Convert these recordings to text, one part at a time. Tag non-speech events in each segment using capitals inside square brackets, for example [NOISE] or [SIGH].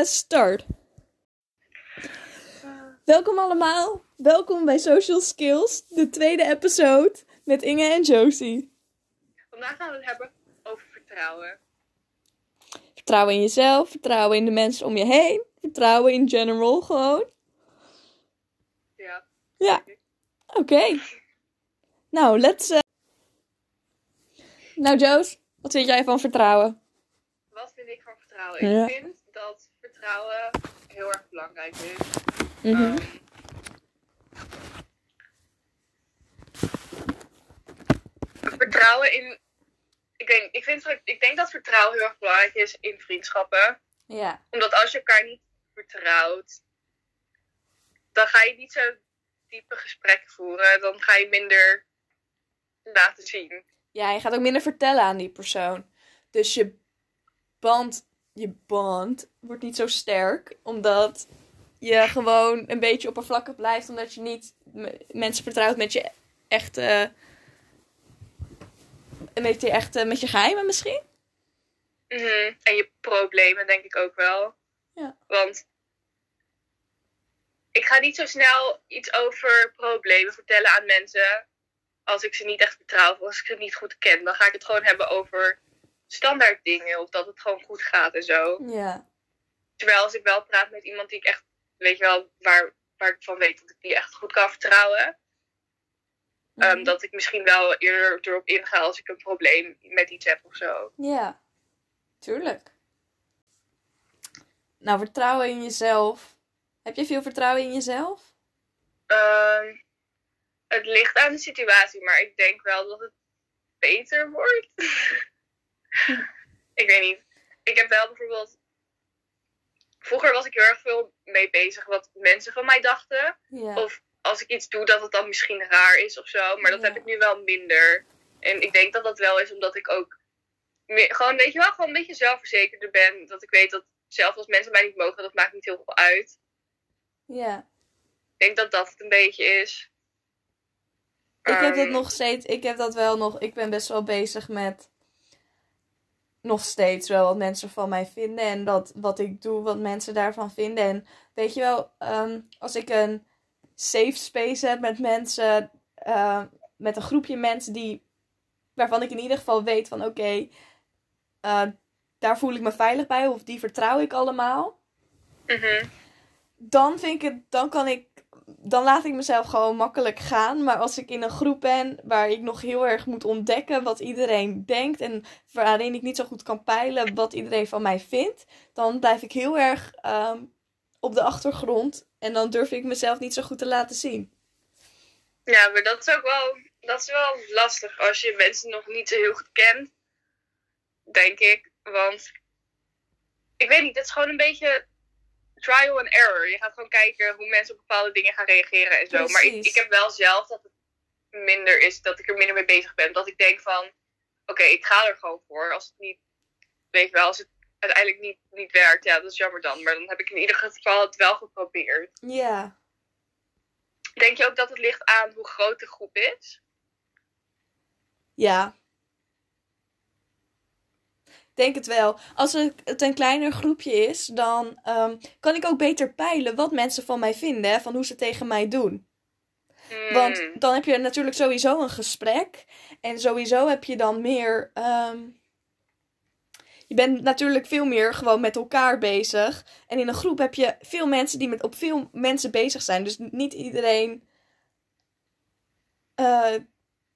press start. Welkom allemaal. Welkom bij Social Skills, de tweede episode met Inge en Josie. Vandaag gaan we het hebben over vertrouwen. Vertrouwen in jezelf, vertrouwen in de mensen om je heen, vertrouwen in general gewoon. Ja. Ja, oké. Nou, let's. eh, Nou, Joos, wat vind jij van vertrouwen? Wat vind ik van vertrouwen? Ja. Ik vind vertrouwen heel erg belangrijk is. Mhm. Ehm, vertrouwen in. Ik denk, ik, vind, ik denk dat vertrouwen heel erg belangrijk is in vriendschappen. Ja. Omdat als je elkaar niet vertrouwt, dan ga je niet zo diepe gesprekken voeren. Dan ga je minder laten zien. Ja, je gaat ook minder vertellen aan die persoon. Dus je band, je band wordt niet zo sterk, omdat je gewoon een beetje oppervlakkig blijft, omdat je niet mensen vertrouwt met je echte, met je echte, met je geheimen misschien. Mhm. En je problemen, denk ik ook wel. Ja. Want ik ga niet zo snel iets over problemen vertellen aan mensen als ik ze niet echt vertrouw of als ik ze niet goed ken. Dan ga ik het gewoon hebben over standaard dingen of dat het gewoon goed gaat en zo. Ja. Terwijl als ik wel praat met iemand die ik echt, weet je wel, waar, waar ik van weet dat ik die echt goed kan vertrouwen. Mhm. ehm, dat ik misschien wel eerder erop inga als ik een probleem met iets heb of zo. Ja, tuurlijk. Nou, vertrouwen in jezelf. Heb je veel vertrouwen in jezelf? Ehm, het ligt aan de situatie, maar ik denk wel dat het beter wordt. [LAUGHS] ik weet niet. Ik heb wel bijvoorbeeld. Vroeger was ik heel erg veel mee bezig wat mensen van mij dachten. Of als ik iets doe, dat het dan misschien raar is of zo. Maar dat heb ik nu wel minder. En ik denk dat dat wel is omdat ik ook. Meer, gewoon, weet je wel, gewoon een beetje zelfverzekerder ben. Dat ik weet dat zelfs als mensen mij niet mogen, dat maakt niet heel veel uit. ja. Ik denk dat dat het een beetje is. Ik heb dat Ehm, nog steeds, ik heb dat wel nog, ik ben best wel bezig met nog steeds wel wat mensen van mij vinden en dat wat ik doe, wat mensen daarvan vinden. En weet je wel, ehm, als ik een safe space heb met mensen, eh, met een groepje mensen die, waarvan ik in ieder geval weet van oké, eh, daar voel ik me veilig bij of die vertrouw ik allemaal mhm. dan vind ik het, dan kan ik, dan laat ik mezelf gewoon makkelijk gaan. Maar als ik in een groep ben waar ik nog heel erg moet ontdekken wat iedereen denkt en waarin ik niet zo goed kan peilen wat iedereen van mij vindt, dan blijf ik heel erg ehm, op de achtergrond en dan durf ik mezelf niet zo goed te laten zien. Ja, maar dat is ook wel, dat is wel lastig als je mensen nog niet zo heel goed kent. Denk ik. Want ik weet niet, het is gewoon een beetje trial and error. Je gaat gewoon kijken hoe mensen op bepaalde dingen gaan reageren en zo. Maar ik, ik heb wel zelf dat het minder is, dat ik er minder mee bezig ben. Dat ik denk van, oké, ik ga er gewoon voor. Als het niet, weet je wel, als het uiteindelijk niet, niet werkt, ja, dat is jammer dan. Maar dan heb ik in ieder geval het wel geprobeerd. Ja. Denk je ook dat het ligt aan hoe groot de groep is? Ja. Ik denk het wel. Als het een kleiner groepje is, dan ehm, kan ik ook beter peilen wat mensen van mij vinden, hè, van hoe ze tegen mij doen. Want Hmm. dan heb je natuurlijk sowieso een gesprek. En sowieso heb je dan meer. ehm, je bent natuurlijk veel meer gewoon met elkaar bezig. En in een groep heb je veel mensen die met op veel mensen bezig zijn. Dus niet iedereen. eh,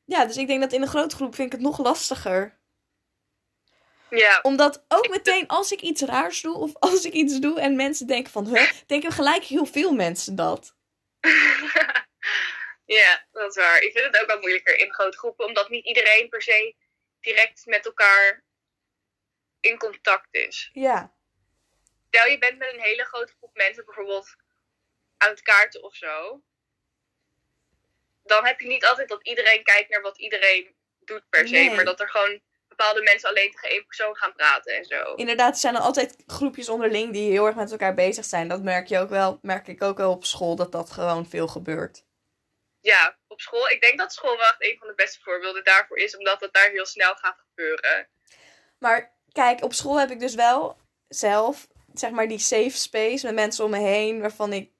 ja, dus ik denk dat in een grote groep vind ik het nog lastiger. Ja, Omdat ook meteen als ik iets raars doe of als ik iets doe en mensen denken van, huh, denken gelijk heel veel mensen dat. [LAUGHS] ja, dat is waar. Ik vind het ook wel moeilijker in grote groepen, omdat niet iedereen per se direct met elkaar in contact is. Ja. Stel je bent met een hele grote groep mensen bijvoorbeeld aan het kaarten of zo. Dan heb je niet altijd dat iedereen kijkt naar wat iedereen doet per se. Nee. Maar dat er gewoon bepaalde mensen alleen tegen één persoon gaan praten en zo. Inderdaad, er zijn er altijd groepjes onderling die heel erg met elkaar bezig zijn. Dat merk je ook wel, merk ik ook wel op school, dat dat gewoon veel gebeurt. Ja, op school. Ik denk dat school wel echt een van de beste voorbeelden daarvoor is. Omdat het daar heel snel gaat gebeuren. Maar kijk, op school heb ik dus wel zelf zeg maar die safe space met mensen om me heen waarvan ik,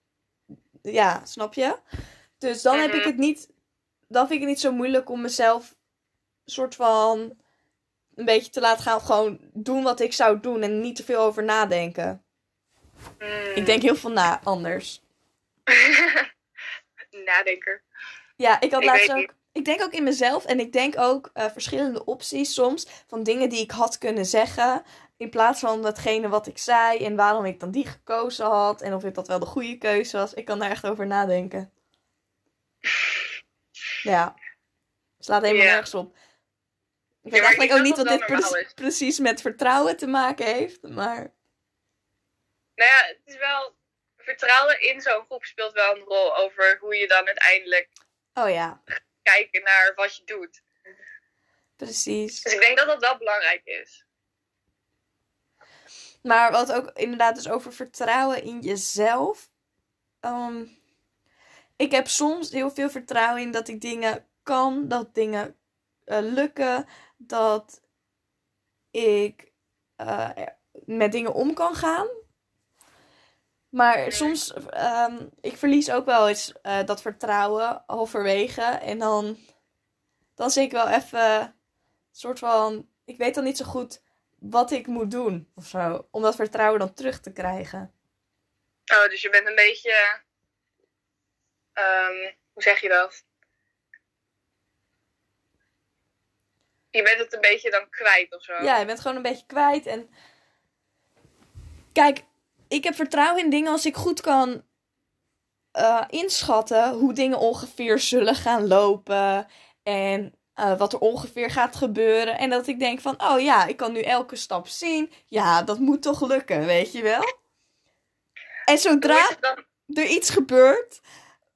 ja, snap je? Dus dan heb ik Mhm. het niet, dan vind ik het niet zo moeilijk om mezelf soort van een beetje te laten gaan, gewoon doen wat ik zou doen en niet te veel over nadenken. Hmm. Ik denk heel veel na, anders. [LAUGHS] Nadenker. Ja, ik had Ik laatst ook. niet. Ik denk ook in mezelf en ik denk ook eh, verschillende opties soms van dingen die ik had kunnen zeggen. In plaats van datgene wat ik zei en waarom ik dan die gekozen had en of ik dat wel de goede keuze was. Ik kan daar echt over nadenken. [LAUGHS] Ja, slaat helemaal Ja. nergens op. Ik weet ik eigenlijk ook niet dat wat dit pre- precies met vertrouwen te maken heeft, maar Nou ja, het is wel. Vertrouwen in zo'n groep speelt wel een rol over hoe je dan uiteindelijk oh ja, kijkt naar wat je doet. precies. Dus ik denk dat dat wel belangrijk is. Maar wat ook inderdaad is over vertrouwen in jezelf. Ehm, ik heb soms heel veel vertrouwen in dat ik dingen kan, dat dingen eh, lukken, dat ik eh, met dingen om kan gaan. Maar soms, ehm, ik verlies ook wel eens eh, dat vertrouwen halverwege. En dan, dan zie ik wel even soort van, ik weet dan niet zo goed wat ik moet doen of zo. Om dat vertrouwen dan terug te krijgen. Oh, dus je bent een beetje. ehm, hoe zeg je dat? Je bent het een beetje dan kwijt of zo. Ja, je bent gewoon een beetje kwijt. En kijk, ik heb vertrouwen in dingen als ik goed kan eh, inschatten hoe dingen ongeveer zullen gaan lopen. En eh, wat er ongeveer gaat gebeuren. En dat ik denk van, oh ja, ik kan nu elke stap zien. Ja, dat moet toch lukken, weet je wel? En zodra er iets gebeurt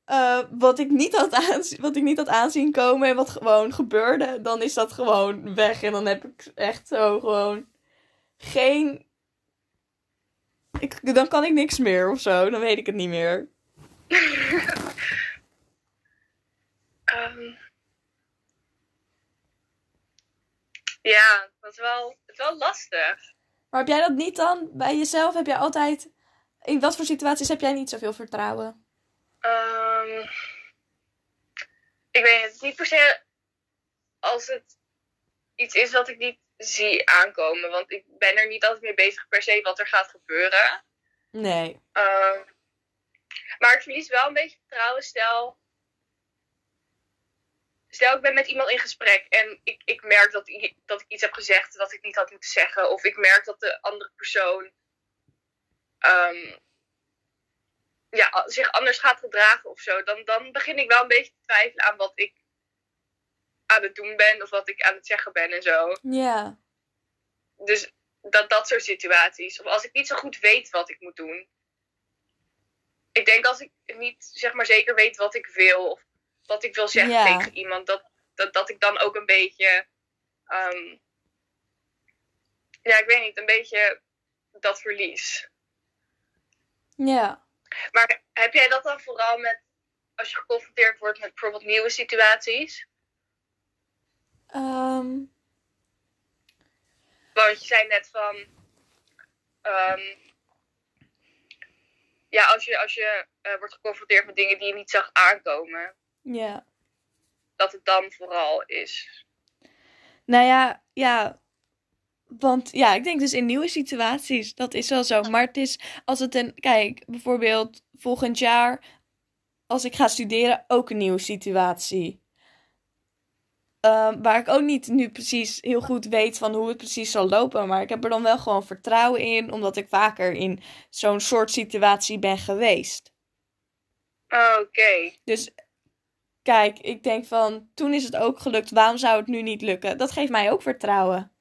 eh, wat, ik niet had aanzien, wat ik niet had aanzien komen en wat gewoon gebeurde, dan is dat gewoon weg. En dan heb ik echt zo gewoon geen. Ik, dan kan ik niks meer of zo. Dan weet ik het niet meer. [LAUGHS] Ehm, ja, dat is wel, het is wel lastig. Maar heb jij dat niet dan bij jezelf? Heb jij altijd. In wat voor situaties heb jij niet zoveel vertrouwen? Ehm, ik weet het niet per se als het iets is wat ik niet zie aankomen. Want ik ben er niet altijd mee bezig per se wat er gaat gebeuren. Nee. Ehm, maar ik verlies wel een beetje vertrouwen. Stel, stel ik ben met iemand in gesprek en ik, ik merk dat, i- dat ik iets heb gezegd dat ik niet had moeten zeggen. Of ik merk dat de andere persoon ehm, ja, zich anders gaat gedragen of zo. Dan, dan begin ik wel een beetje te twijfelen aan wat ik aan het doen ben of wat ik aan het zeggen ben en zo. Ja. Dus dat, dat soort situaties. Of als ik niet zo goed weet wat ik moet doen. Ik denk als ik niet zeg maar zeker weet wat ik wil. Of wat ik wil zeggen Ja. tegen iemand. Dat, dat, dat ik dan ook een beetje. ehm, ja, ik weet niet. Een beetje dat verlies. Ja. Maar heb jij dat dan vooral met. Als je geconfronteerd wordt met bijvoorbeeld nieuwe situaties? Ehm, Want je zei net van. ehm, ja, als je, als je eh, wordt geconfronteerd met dingen die je niet zag aankomen, ja. dat het dan vooral is. Nou ja, ja. Want ja, ik denk dus in nieuwe situaties, dat is wel zo. Maar het is als het een. Kijk, bijvoorbeeld volgend jaar, als ik ga studeren, ook een nieuwe situatie. Ehm, waar ik ook niet nu precies heel goed weet van hoe het precies zal lopen. Maar ik heb er dan wel gewoon vertrouwen in, omdat ik vaker in zo'n soort situatie ben geweest. Oké. Dus kijk, ik denk van toen is het ook gelukt, waarom zou het nu niet lukken? Dat geeft mij ook vertrouwen.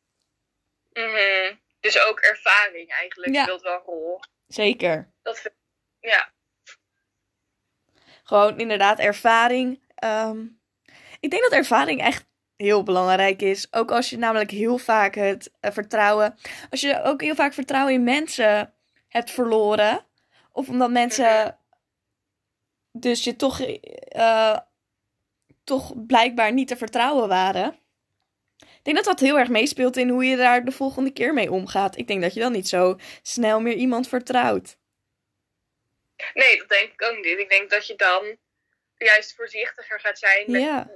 Mhm. Dus ook ervaring eigenlijk Ja. speelt wel een rol. Zeker. Dat ja. Gewoon inderdaad ervaring. Ehm, ik denk dat ervaring echt heel belangrijk is. Ook als je namelijk heel vaak het eh, vertrouwen. Als je ook heel vaak vertrouwen in mensen hebt verloren. Of omdat mensen. Dus je toch. eh, toch blijkbaar niet te vertrouwen waren. Denk dat dat heel erg meespeelt in hoe je daar de volgende keer mee omgaat. Ik denk dat je dan niet zo snel meer iemand vertrouwt. Nee, dat denk ik ook niet. Ik denk dat je dan juist voorzichtiger gaat zijn met Ja.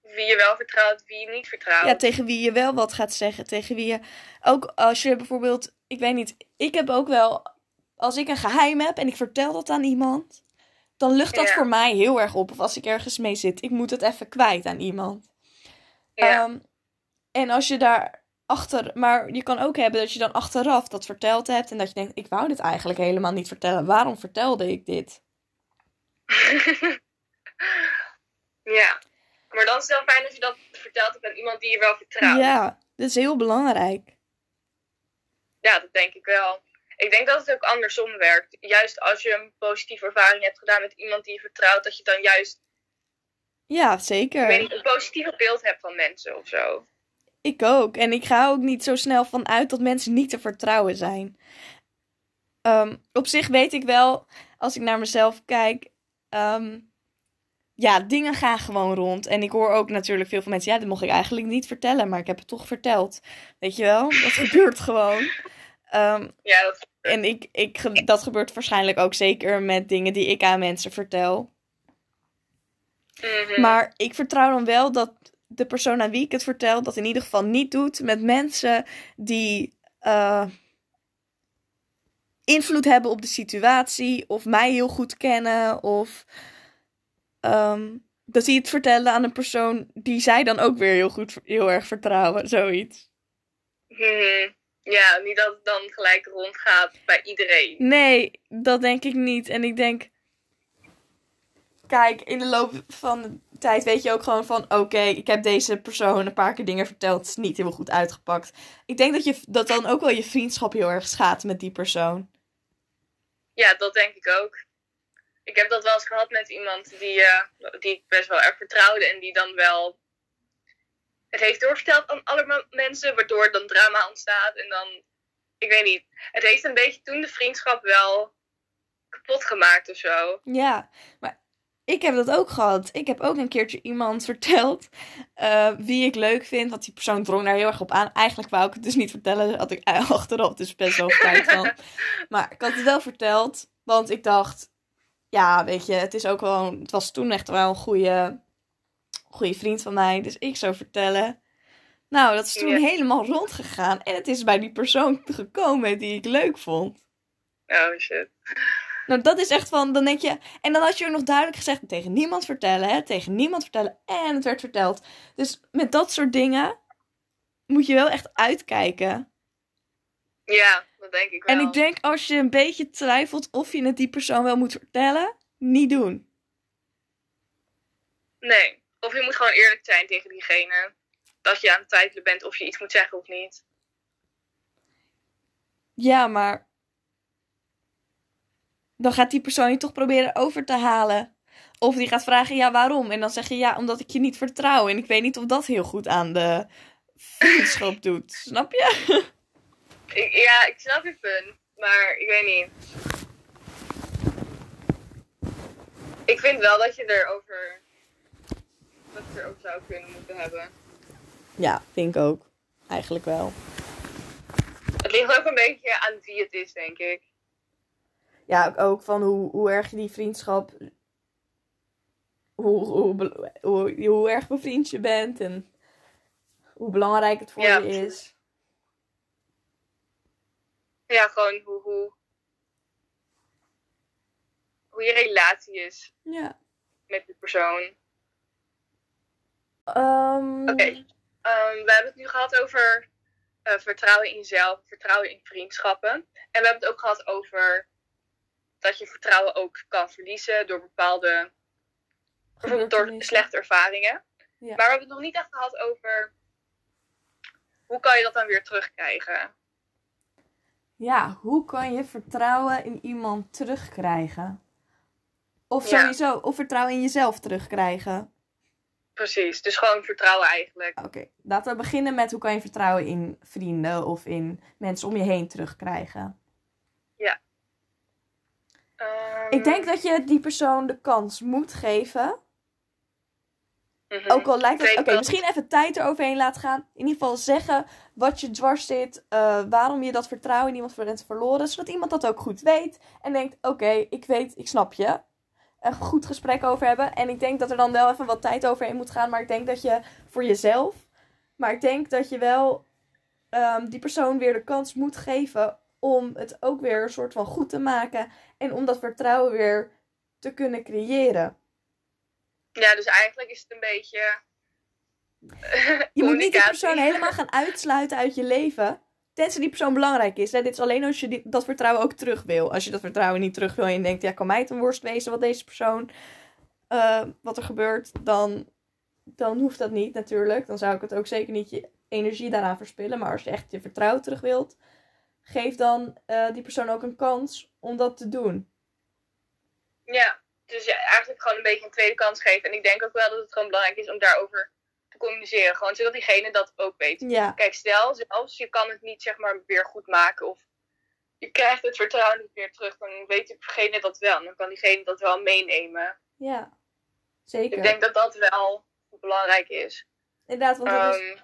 wie je wel vertrouwt, wie je niet vertrouwt. Ja, tegen wie je wel wat gaat zeggen. Tegen wie je. Ook als je bijvoorbeeld. Ik weet niet. Ik heb ook wel. Als ik een geheim heb en ik vertel dat aan iemand. Dan lucht dat Ja. voor mij heel erg op. Of als ik ergens mee zit. Ik moet het even kwijt aan iemand. Ja. Ehm, en als je daar achter. Maar je kan ook hebben dat je dan achteraf dat verteld hebt. En dat je denkt: ik wou dit eigenlijk helemaal niet vertellen. Waarom vertelde ik dit? [LAUGHS] ja. Maar dan is het wel fijn als je dat vertelt hebt aan iemand die je wel vertrouwt. Ja, dat is heel belangrijk. Ja, dat denk ik wel. Ik denk dat het ook andersom werkt. Juist als je een positieve ervaring hebt gedaan met iemand die je vertrouwt, dat je dan juist Ja, zeker. ik weet niet, een positieve beeld hebt van mensen of zo. Ik ook. En ik ga ook niet zo snel van uit dat mensen niet te vertrouwen zijn. Ehm, op zich weet ik wel, als ik naar mezelf kijk, ehm, ja, dingen gaan gewoon rond. En ik hoor ook natuurlijk veel van mensen, ja, dat mocht ik eigenlijk niet vertellen, maar ik heb het toch verteld. Weet je wel, dat [LAUGHS] gebeurt gewoon. Ehm, Ja, dat, en ik, ik, dat gebeurt waarschijnlijk ook zeker met dingen die ik aan mensen vertel. Mhm. Maar ik vertrouw dan wel dat de persoon aan wie ik het vertel, dat in ieder geval niet doet met mensen die eh, invloed hebben op de situatie, of mij heel goed kennen, of ehm, dat die het vertellen aan een persoon die zij dan ook weer heel goed, heel erg vertrouwen, zoiets. Mhm. Ja, niet dat het dan gelijk rondgaat bij iedereen. Nee, dat denk ik niet. En ik denk. Kijk, in de loop van de tijd weet je ook gewoon van: oké, ik heb deze persoon een paar keer dingen verteld. Het is niet heel goed uitgepakt. Ik denk dat, je, dat dan ook wel je vriendschap heel erg schaadt met die persoon. Ja, dat denk ik ook. Ik heb dat wel eens gehad met iemand die, eh, die ik best wel erg vertrouwde en die dan wel het heeft doorverteld aan alle me- mensen, waardoor dan drama ontstaat. En dan, ik weet niet, het heeft een beetje toen de vriendschap wel kapot gemaakt of zo. Ja, maar ik heb dat ook gehad. Ik heb ook een keertje iemand [LAUGHS] verteld eh, wie ik leuk vind. Want die persoon drong daar heel erg op aan. Eigenlijk wou ik het dus niet vertellen. Daar had ik [LAUGHS] achteraf dus best wel spijt van. [LAUGHS] Maar ik had het wel verteld. Want ik dacht, ja, weet je, het is ook wel. Het was toen echt wel een goede, goede vriend van mij. Dus ik zou vertellen. Nou, dat is toen Ja. helemaal rondgegaan. En het is bij die persoon gekomen die ik leuk vond. Oh shit. Nou, dat is echt van, dan denk je... En dan had je ook nog duidelijk gezegd, tegen niemand vertellen, hè. Tegen niemand vertellen. En het werd verteld. Dus met dat soort dingen moet je wel echt uitkijken. Ja, dat denk ik wel. En ik denk, als je een beetje twijfelt of je het die persoon wel moet vertellen, niet doen. Nee, of je moet gewoon eerlijk zijn tegen diegene. Dat je aan het twijfelen bent of je iets moet zeggen of niet. Ja, maar... Dan gaat die persoon je toch proberen over te halen. Of die gaat vragen, ja, waarom? En dan zeg je, ja, omdat ik je niet vertrouw. En ik weet niet of dat heel goed aan de vriendschap doet. [LAUGHS] Snap je? Ik, ja, ik snap je punt, maar ik weet niet. Ik vind wel dat je erover, dat je erover zou kunnen moeten hebben. Ja, vind ik ook. Eigenlijk wel. Het ligt ook een beetje aan wie het is, denk ik. Ja, ook- van hoe, hoe erg je die vriendschap... Hoe, hoe, hoe, hoe erg bevriend je bent en hoe belangrijk het voor Ja, je is. Ja, gewoon hoe, hoe, hoe je relatie is Ja. met die persoon. Ehm, Oké. Ehm, we hebben het nu gehad over eh, vertrouwen in jezelf, vertrouwen in vriendschappen. En we hebben het ook gehad over dat je vertrouwen ook kan verliezen door bepaalde, bijvoorbeeld door slechte ervaringen. Ja. Maar we hebben het nog niet echt gehad over hoe kan je dat dan weer terugkrijgen. Ja, hoe kan je vertrouwen in iemand terugkrijgen? Of Ja. sowieso, of vertrouwen in jezelf terugkrijgen. Precies, dus gewoon vertrouwen eigenlijk. Oké, laten we beginnen met hoe kan je vertrouwen in vrienden of in mensen om je heen terugkrijgen. Ehm, Ik denk dat je die persoon de kans moet geven. mhm. Ook al lijkt het... Oké, misschien even tijd eroverheen laten gaan. In ieder geval zeggen wat je dwars zit. eh, waarom je dat vertrouwen in iemand bent verloren. Zodat iemand dat ook goed weet. En denkt, oké, ik weet, ik snap je. Een goed gesprek over hebben. En ik denk dat er dan wel even wat tijd overheen moet gaan. Maar ik denk dat je voor jezelf... Maar ik denk dat je wel ehm, die persoon weer de kans moet geven... om het ook weer een soort van goed te maken. En om dat vertrouwen weer te kunnen creëren. Ja, dus eigenlijk is het een beetje. Je moet niet die persoon helemaal gaan uitsluiten uit je leven. Tenzij die persoon belangrijk is. Hè? Dit is alleen als je die, dat vertrouwen ook terug wil. Als je dat vertrouwen niet terug wil en je denkt, ja, kan mij het een worst wezen wat deze persoon, eh, wat er gebeurt, dan, dan hoeft dat niet natuurlijk. Dan zou ik het ook zeker niet je energie daaraan verspillen. Maar als je echt je vertrouwen terug wilt, geef dan eh, die persoon ook een kans om dat te doen. Ja, dus ja, eigenlijk gewoon een beetje een tweede kans geven. En ik denk ook wel dat het gewoon belangrijk is om daarover te communiceren. Gewoon zodat diegene dat ook weet. Ja, Kijk, stel zelfs je kan het niet zeg maar weer goed maken. Of je krijgt het vertrouwen niet meer terug. Dan weet diegene dat wel. En dan kan diegene dat wel meenemen. ja. Zeker. Ik denk dat dat wel belangrijk is. Inderdaad, want dat is Ehm,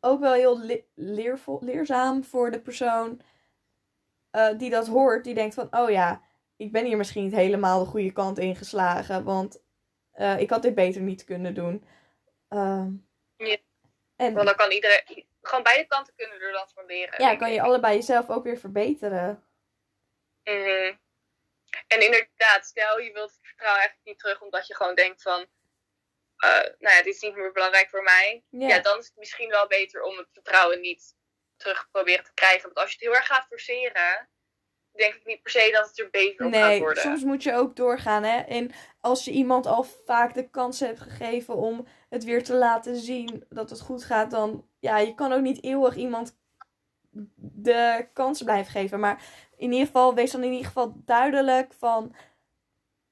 ook wel heel le- leervol, leerzaam voor de persoon eh, die dat hoort. Die denkt van, oh ja, ik ben hier misschien niet helemaal de goede kant ingeslagen. Want eh, ik had dit beter niet kunnen doen. Ehm, Ja. En want dan kan iedereen... Gewoon beide kanten kunnen er dan van leren. ja, kan je allebei jezelf ook weer verbeteren. Mhm. En inderdaad, stel je wilt het vertrouwen eigenlijk niet terug omdat je gewoon denkt van, eh, nou ja, dit is niet meer belangrijk voor mij. Ja, Ja. dan is het misschien wel beter om het vertrouwen niet terug proberen te krijgen. Want als je het heel erg gaat forceren, denk ik niet per se dat het er beter op gaat nee, worden. soms moet je ook doorgaan. Hè? En als je iemand al vaak de kans hebt gegeven om het weer te laten zien dat het goed gaat, dan ja, je kan ook niet eeuwig iemand de kans blijven geven. Maar in ieder geval, wees dan in ieder geval duidelijk van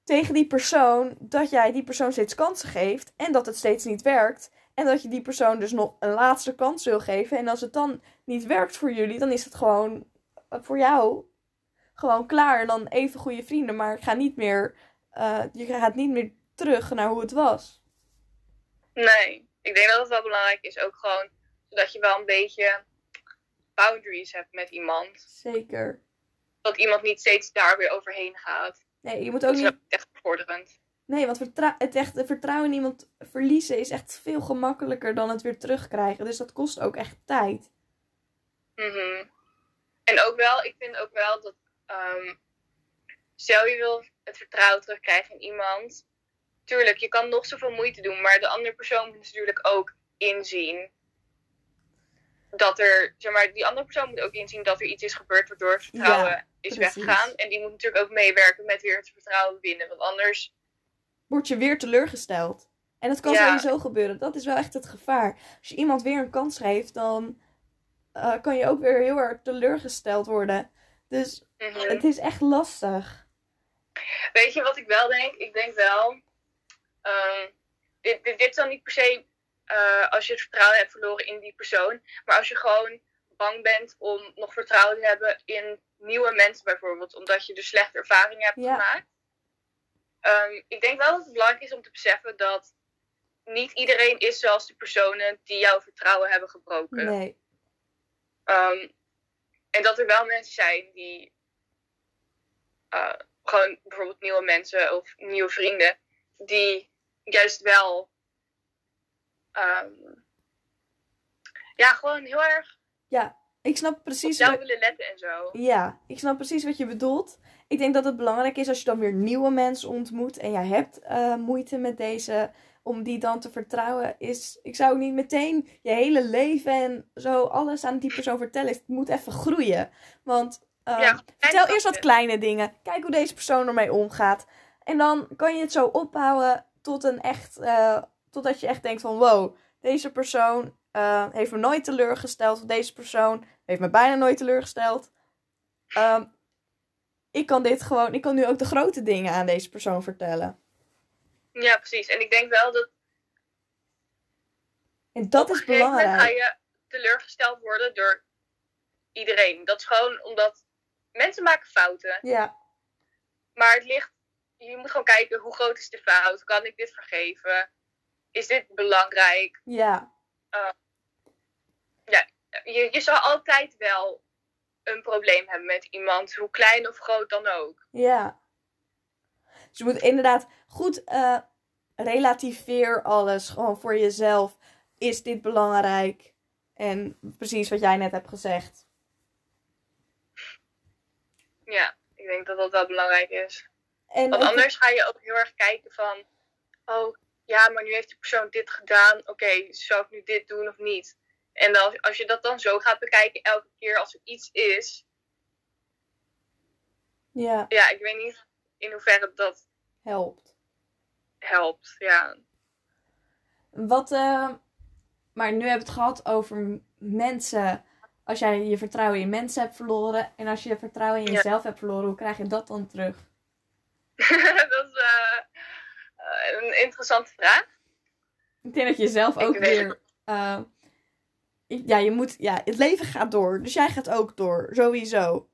tegen die persoon dat jij die persoon steeds kansen geeft en dat het steeds niet werkt. En dat je die persoon dus nog een laatste kans wil geven. En als het dan niet werkt voor jullie, dan is het gewoon eh, voor jou gewoon klaar. En dan even goede vrienden. Maar ik ga niet meer, eh, je gaat niet meer terug naar hoe het was. Nee, ik denk dat het wel belangrijk is. Ook gewoon zodat je wel een beetje boundaries hebt met iemand. Zeker. Dat iemand niet steeds daar weer overheen gaat. Nee, je moet ook Dat is niet. echt bevorderend. Nee, want vertrou- het vertrouwen in iemand verliezen is echt veel gemakkelijker dan het weer terugkrijgen. Dus dat kost ook echt tijd. Mhm. En ook wel, ik vind ook wel dat, ehm, stel je wil het vertrouwen terugkrijgen in iemand. Tuurlijk, je kan nog zoveel moeite doen, maar de andere persoon moet natuurlijk ook inzien dat er, zeg maar, die andere persoon moet ook inzien dat er iets is gebeurd waardoor het vertrouwen is precies. weggegaan. En die moet natuurlijk ook meewerken met weer het vertrouwen winnen, want anders, Word je weer teleurgesteld. En dat kan Ja. sowieso gebeuren. Dat is wel echt het gevaar. Als je iemand weer een kans geeft, dan eh, kan je ook weer heel erg teleurgesteld worden. Dus mhm. het is echt lastig. Weet je wat ik wel denk? Ik denk wel. ehm, dit, dit, dit is dan niet per se eh, als je het vertrouwen hebt verloren in die persoon. Maar als je gewoon bang bent om nog vertrouwen te hebben in nieuwe mensen bijvoorbeeld. Omdat je dus slechte ervaringen hebt gemaakt. Ehm, ik denk wel dat het belangrijk is om te beseffen dat niet iedereen is zoals de personen die jouw vertrouwen hebben gebroken. Nee. Ehm, en dat er wel mensen zijn die eh, gewoon bijvoorbeeld nieuwe mensen of nieuwe vrienden, die juist wel ehm, ja, gewoon heel erg Ik snap op precies jou wat... willen letten en zo. Ja, ik snap precies wat je bedoelt. Ik denk dat het belangrijk is als je dan weer nieuwe mensen ontmoet en jij hebt eh, moeite met deze, om die dan te vertrouwen, is, ik zou niet meteen je hele leven en zo alles aan die persoon vertellen. Het moet even groeien. Want Ja, vertel eerst wat kleine dingen. Kijk hoe deze persoon ermee omgaat. En dan kan je het zo opbouwen tot een echt, eh, totdat je echt denkt van wow, deze persoon eh, heeft me nooit teleurgesteld. Of deze persoon heeft me bijna nooit teleurgesteld. Ehm, ik kan dit gewoon, ik kan nu ook de grote dingen aan deze persoon vertellen. Ja, precies. En ik denk wel dat En dat op een is gegeven moment ga belangrijk. je teleurgesteld worden door iedereen. Dat is gewoon omdat mensen maken fouten. Ja, Maar het ligt, je moet gewoon kijken hoe groot is de fout. Kan ik dit vergeven? Is dit belangrijk? Ja. Je, je zal altijd wel een probleem hebben met iemand, hoe klein of groot dan ook. Ja. Dus je moet inderdaad goed eh relativeer alles. Gewoon voor jezelf. Is dit belangrijk? En precies wat jij net hebt gezegd. Ja, ik denk dat dat wel belangrijk is. En Want anders ga je ook heel erg kijken van, oh ja, maar nu heeft die persoon dit gedaan. Oké, zou ik nu dit doen of niet? En dan, als je dat dan zo gaat bekijken elke keer als er iets is, Ja, ja, ik weet niet in hoeverre dat helpt. helpt. Ja, Wat, eh, maar nu hebben we het gehad over mensen. Als jij je vertrouwen in mensen hebt verloren. En als je je vertrouwen in Ja. jezelf hebt verloren, hoe krijg je dat dan terug? [LAUGHS] dat is eh, een interessante vraag. Ik denk dat je zelf ook weer. eh, ja, je moet. Ja, het leven gaat door. Dus jij gaat ook door. Sowieso.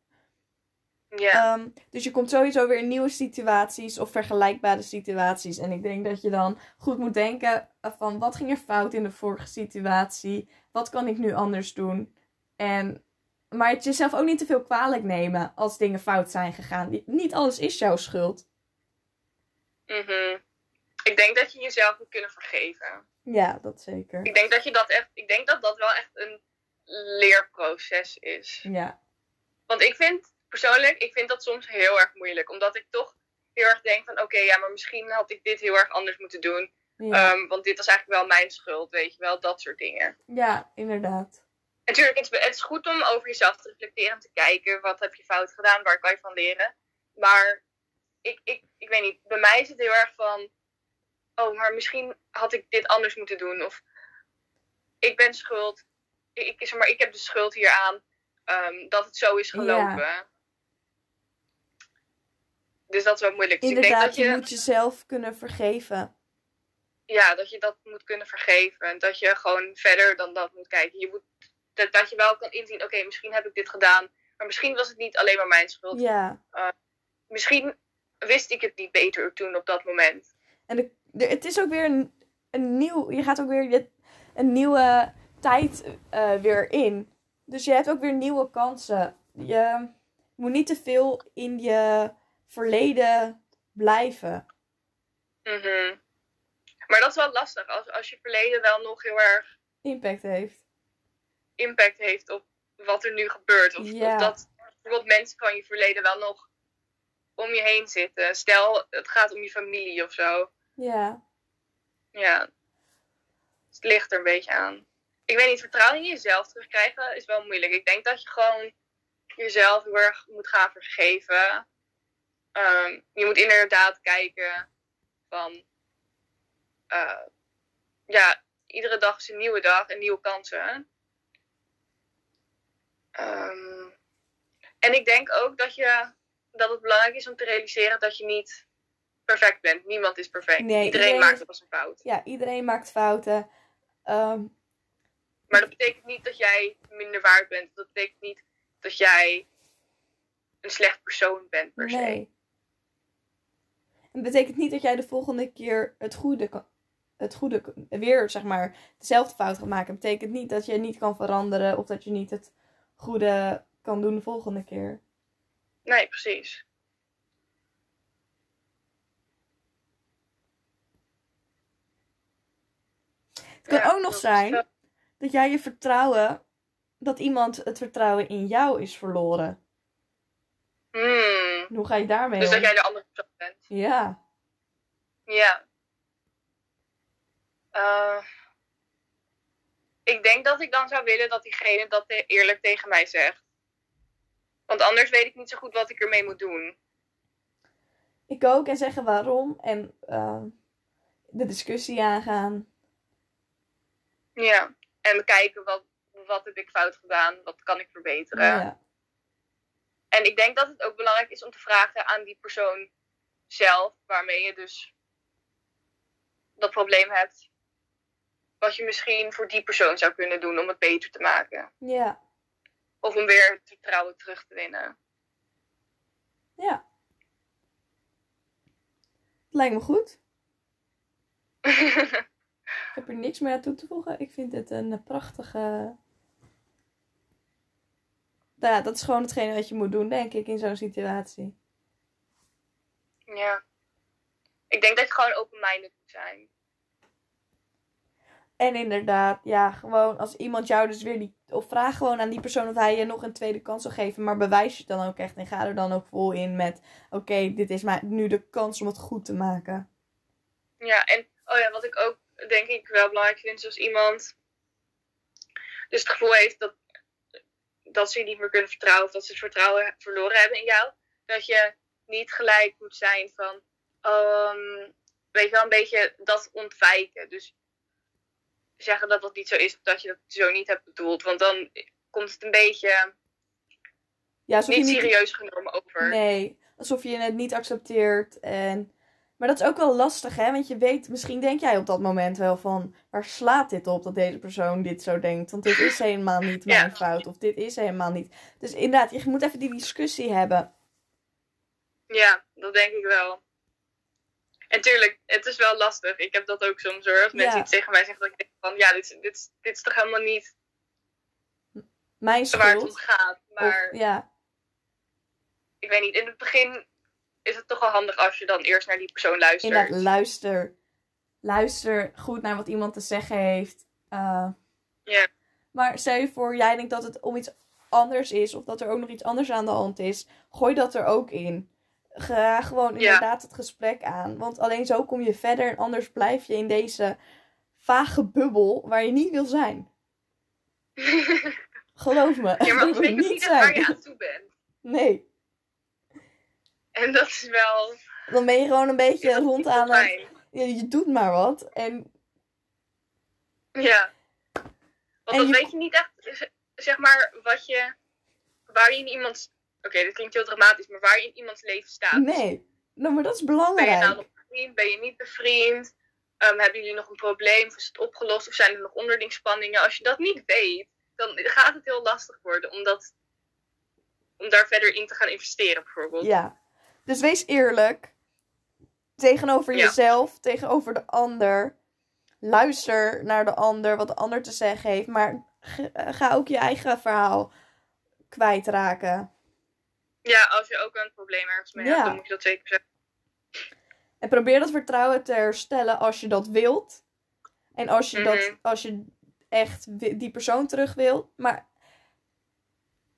Ja, Ehm, dus je komt sowieso weer in nieuwe situaties of vergelijkbare situaties. En ik denk dat je dan goed moet denken eh, van wat ging er fout in de vorige situatie? Wat kan ik nu anders doen? En, maar het jezelf ook niet te veel kwalijk nemen als dingen fout zijn gegaan. Niet alles is jouw schuld. mhm. Ik denk dat je jezelf moet kunnen vergeven. Ja, dat zeker. Ik denk dat je dat echt, ik denk dat dat wel echt een leerproces is. Ja, Want ik vind persoonlijk, ik vind dat soms heel erg moeilijk. Omdat ik toch heel erg denk van oké, ja, maar misschien had ik dit heel erg anders moeten doen. ja, Ehm, want dit was eigenlijk wel mijn schuld, weet je wel, dat soort dingen. ja inderdaad. Natuurlijk, het is, het is goed om over jezelf te reflecteren en te kijken. Wat heb je fout gedaan? Waar kan je van leren? Maar ik, ik, ik weet niet, bij mij is het heel erg van... Oh, maar misschien had ik dit anders moeten doen. Of ik ben schuld. Ik, zeg maar, ik heb de schuld hieraan ehm, dat het zo is gelopen. Dus dat is wel moeilijk. Dus ik denk Inderdaad, dat je, je moet jezelf kunnen vergeven. ja, dat je dat moet kunnen vergeven. En dat je gewoon verder dan dat moet kijken. Je moet, dat, dat je wel kan inzien, oké, misschien heb ik dit gedaan. Maar misschien was het niet alleen maar mijn schuld. Ja. Misschien wist ik het niet beter toen op dat moment. En de, de- het is ook weer een, een nieuw. Je gaat ook weer je, een nieuwe tijd eh, weer in. Dus je hebt ook weer nieuwe kansen. Je moet niet te veel in je verleden blijven. Mhm. Maar dat is wel lastig. Als, als je verleden wel nog heel erg Impact heeft. impact heeft op wat er nu gebeurt. Of, of dat bijvoorbeeld mensen van je verleden wel nog om je heen zitten. Stel, het gaat om je familie of zo. Ja. Ja. Dus het ligt er een beetje aan. Ik weet niet, vertrouwen in jezelf terugkrijgen is wel moeilijk. Ik denk dat je gewoon jezelf heel erg moet gaan vergeven. Ehm, je moet inderdaad kijken van... eh, ja, iedere dag is een nieuwe dag en nieuwe kansen. Ehm, en ik denk ook dat, je, dat het belangrijk is om te realiseren dat je niet perfect bent. Niemand is perfect. Nee, iedereen, iedereen maakt eens een fout. Ja, iedereen maakt fouten. Ehm, Maar dat betekent niet dat jij minder waard bent. Dat betekent niet dat jij een slecht persoon bent per se. nee. Het betekent niet dat jij de volgende keer het goede, kan- het goede weer, zeg maar, dezelfde fout gaat maken. Het betekent niet dat je niet kan veranderen of dat je niet het goede kan doen de volgende keer. Nee, precies. Het kan Ja, ook nog zijn wel- dat jij je vertrouwen, dat iemand het vertrouwen in jou is verloren. Hmm. Hoe ga je daarmee Dus om? dat jij de andere persoon bent. Ja, Ja. Eh, ik denk dat ik dan zou willen dat diegene dat te- eerlijk tegen mij zegt. Want anders weet ik niet zo goed wat ik ermee moet doen. ik ook. En zeggen waarom. En ehm, de discussie aangaan. Ja. En kijken wat, wat heb ik fout gedaan, wat kan ik verbeteren. Ja. En ik denk dat het ook belangrijk is om te vragen aan die persoon zelf, waarmee je dus dat probleem hebt, wat je misschien voor die persoon zou kunnen doen om het beter te maken. Ja. Of om weer het vertrouwen terug te winnen. Ja. Lijkt me goed. [LAUGHS] heb er niks meer aan toe te voegen. Ik vind het een prachtige. Ja, dat is gewoon hetgene wat je moet doen, denk ik, in zo'n situatie. Ja. Ik denk dat je gewoon open-minded moet zijn. En inderdaad, ja, gewoon als iemand jou dus weer die. Of vraag gewoon aan die persoon of hij je nog een tweede kans wil geven. Maar bewijs je het dan ook echt. En ga er dan ook vol in met: oké, dit is maar nu de kans om het goed te maken. Ja, en oh ja, wat ik ook denk ik wel belangrijk vind, is als iemand dus het gevoel heeft dat, dat ze je niet meer kunnen vertrouwen of dat ze het vertrouwen verloren hebben in jou, dat je niet gelijk moet zijn van, um, weet je wel, een beetje dat ontwijken. Dus zeggen dat dat niet zo is of dat je dat zo niet hebt bedoeld, want dan komt het een beetje Ja, niet niet. serieus genomen over. Nee, alsof je het niet accepteert. En... Maar dat is ook wel lastig, hè? Want je weet, misschien denk jij op dat moment wel van... Waar slaat dit op dat deze persoon dit zo denkt? Want dit is helemaal niet mijn Ja. fout. Of dit is helemaal niet... Dus inderdaad, je moet even die discussie hebben. Ja, dat denk ik wel. En tuurlijk, het is wel lastig. Ik heb dat ook soms hoor. Als mensen Ja. iets tegen mij zeggen, dat ik denk van, ja, dit, is- dit, dit is toch helemaal niet Mijn waar het om schuld. gaat. Maar Of, ja, ik weet niet, in het begin is het toch wel handig als je dan eerst naar die persoon luistert. inderdaad, luister. Luister goed naar wat iemand te zeggen heeft. Eh, Ja. Maar stel je voor, jij denkt dat het om iets anders is. Of dat er ook nog iets anders aan de hand is. Gooi dat er ook in. Ga gewoon Ja. inderdaad het gesprek aan. Want alleen zo kom je verder. En anders blijf je in deze vage bubbel waar je niet wil zijn. [LAUGHS] Geloof me. ja, maar [LAUGHS] dat wil niet echt waar je aan toe bent. Nee. En dat is wel... Dan ben je gewoon een beetje rond aan het... fijn. Je, doet maar wat. En Ja. Want En dan je- weet je niet echt, zeg maar, wat je... Waar je in iemands... Oké, dat klinkt heel dramatisch, maar waar je in iemands leven staat. nee. Nou, maar dat is Ben je nou belangrijk. nog bevriend? Ben je niet bevriend? Ehm, hebben jullie nog een probleem? Of is het opgelost? Of zijn er nog onderlingspanningen? Als je dat niet weet, dan gaat het heel lastig worden om, dat, om daar verder in te gaan investeren, bijvoorbeeld. Ja. Dus wees eerlijk. Tegenover Ja. jezelf, tegenover de ander. Luister naar de ander, wat de ander te zeggen heeft. Maar eh, ga ook je eigen verhaal kwijtraken. Ja, als je ook een probleem ergens mee Ja. hebt, dan moet je dat zeker zeggen. En probeer dat vertrouwen te herstellen als je dat wilt. En als je, dat, Mhm. als je echt die persoon terug wilt. Maar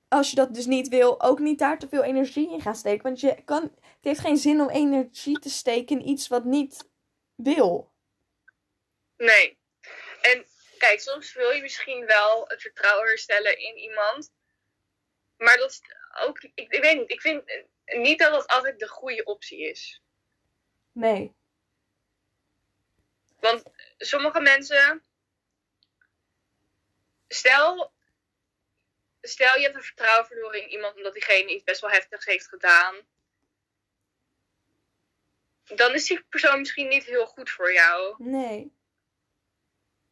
als je dat dus niet wil, ook niet daar te veel energie in gaan steken. Want je kan, het heeft geen zin om energie te steken in iets wat niet wil. Nee. En kijk, soms wil je misschien wel het vertrouwen herstellen in iemand. Maar dat is ook, ik, ik weet niet, ik vind niet dat dat altijd de goede optie is. Nee. Want sommige mensen. Stel. Stel je hebt een vertrouwen verloren in iemand omdat diegene iets best wel heftigs heeft gedaan. Dan is die persoon misschien niet heel goed voor jou. Nee.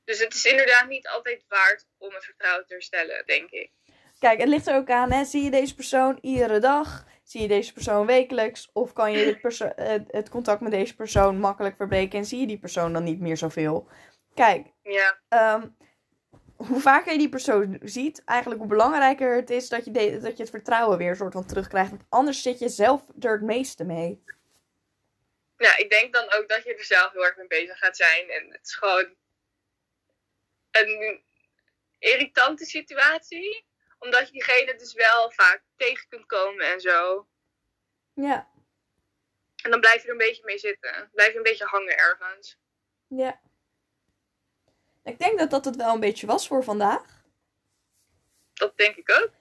Dus het is inderdaad niet altijd waard om het vertrouwen te herstellen, denk ik. Kijk, het ligt er ook aan, hè. Zie je deze persoon iedere dag? Zie je deze persoon wekelijks? Of kan je dit perso- eh, het contact met deze persoon makkelijk verbreken en zie je die persoon dan niet meer zoveel? Kijk, Ja, ehm, hoe vaker je die persoon ziet, eigenlijk hoe belangrijker het is dat je, de- dat je het vertrouwen weer soort van terugkrijgt. Want anders zit je zelf er het meeste mee. ja, ik denk dan ook dat je er zelf heel erg mee bezig gaat zijn. En het is gewoon een irritante situatie. Omdat je diegene dus wel vaak tegen kunt komen en zo. Ja, En dan blijf je er een beetje mee zitten. Blijf je een beetje hangen ergens. ja. Ik denk dat dat het wel een beetje was voor vandaag. Dat denk ik ook.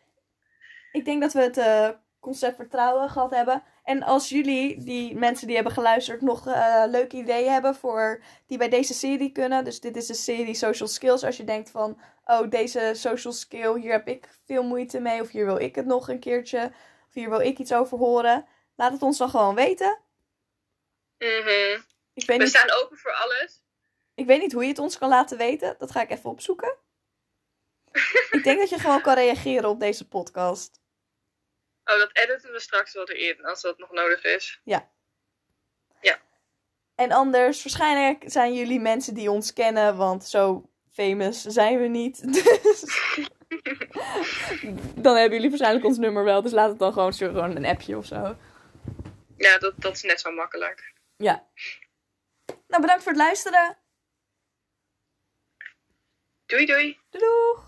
Ik denk dat we het eh, concept vertrouwen gehad hebben. En als jullie, die mensen die hebben geluisterd, nog eh, leuke ideeën hebben voor die bij deze serie kunnen. Dus dit is de serie Social Skills. Als je denkt van, oh deze social skill, hier heb ik veel moeite mee. Of hier wil ik het nog een keertje. Of hier wil ik iets over horen. Laat het ons dan gewoon weten. Mhm. Ik weet We niet, staan open voor alles. Ik weet niet hoe je het ons kan laten weten. Dat ga ik even opzoeken. ik denk dat je gewoon kan reageren op deze podcast. Oh, dat editen we straks wel erin, als dat nog nodig is. En anders, waarschijnlijk zijn jullie mensen die ons kennen, want zo famous zijn we niet. [LAUGHS] Dus dan hebben jullie waarschijnlijk ons nummer wel, dus laat het dan gewoon gewoon een appje of zo. Ja, dat, dat is net zo makkelijk. Ja. Nou, bedankt voor het luisteren. Doei doei. Doeg.